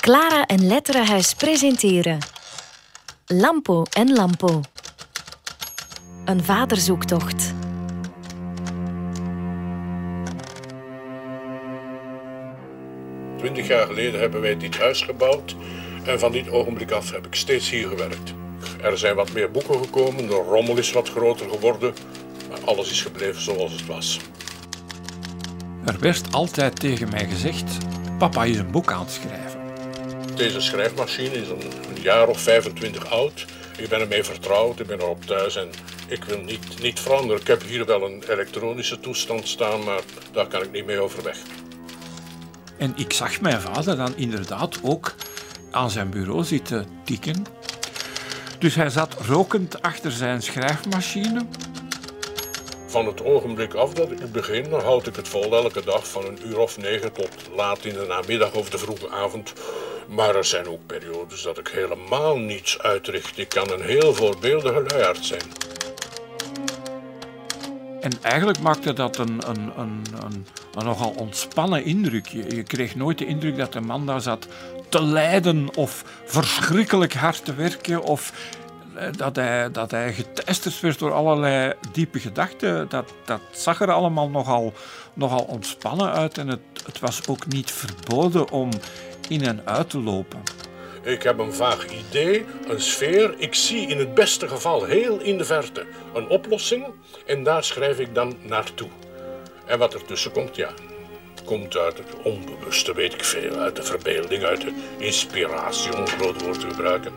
Clara en Letterenhuis presenteren Lampo en Lampo. Een vaderzoektocht. Twintig jaar geleden hebben wij dit huis gebouwd en van dit ogenblik af heb ik steeds hier gewerkt. Er zijn wat meer boeken gekomen, de rommel is wat groter geworden, maar alles is gebleven zoals het was. Er werd altijd tegen mij gezegd: Papa is een boek aan het schrijven. Deze schrijfmachine is een, een jaar of 25 oud. Ik ben ermee vertrouwd, ik ben erop thuis en ik wil niet, niet veranderen. Ik heb hier wel een elektronische toestand staan, maar daar kan ik niet mee overweg. En ik zag mijn vader dan inderdaad ook aan zijn bureau zitten tikken. Dus hij zat rokend achter zijn schrijfmachine. Van het ogenblik af dat ik begin, houd ik het vol elke dag van een uur of negen tot laat in de namiddag of de vroege avond. Maar er zijn ook periodes dat ik helemaal niets uitricht. Ik kan een heel voorbeeldige luiaard zijn. En eigenlijk maakte dat een, een, een, een, nogal ontspannen indruk. Je, kreeg nooit de indruk dat de man daar zat te lijden of verschrikkelijk hard te werken of eh, dat hij, dat hij werd door allerlei diepe gedachten. Dat, dat zag er allemaal nogal, nogal ontspannen uit en het, het was ook niet verboden om in en uit te lopen. Ik heb een vaag idee, een sfeer. Ik zie in het beste geval heel in de verte een oplossing en daar schrijf ik dan naartoe. En wat ertussen komt, ja, komt uit het onbewuste, weet ik veel, uit de verbeelding, uit de inspiratie, om een groot woord te gebruiken.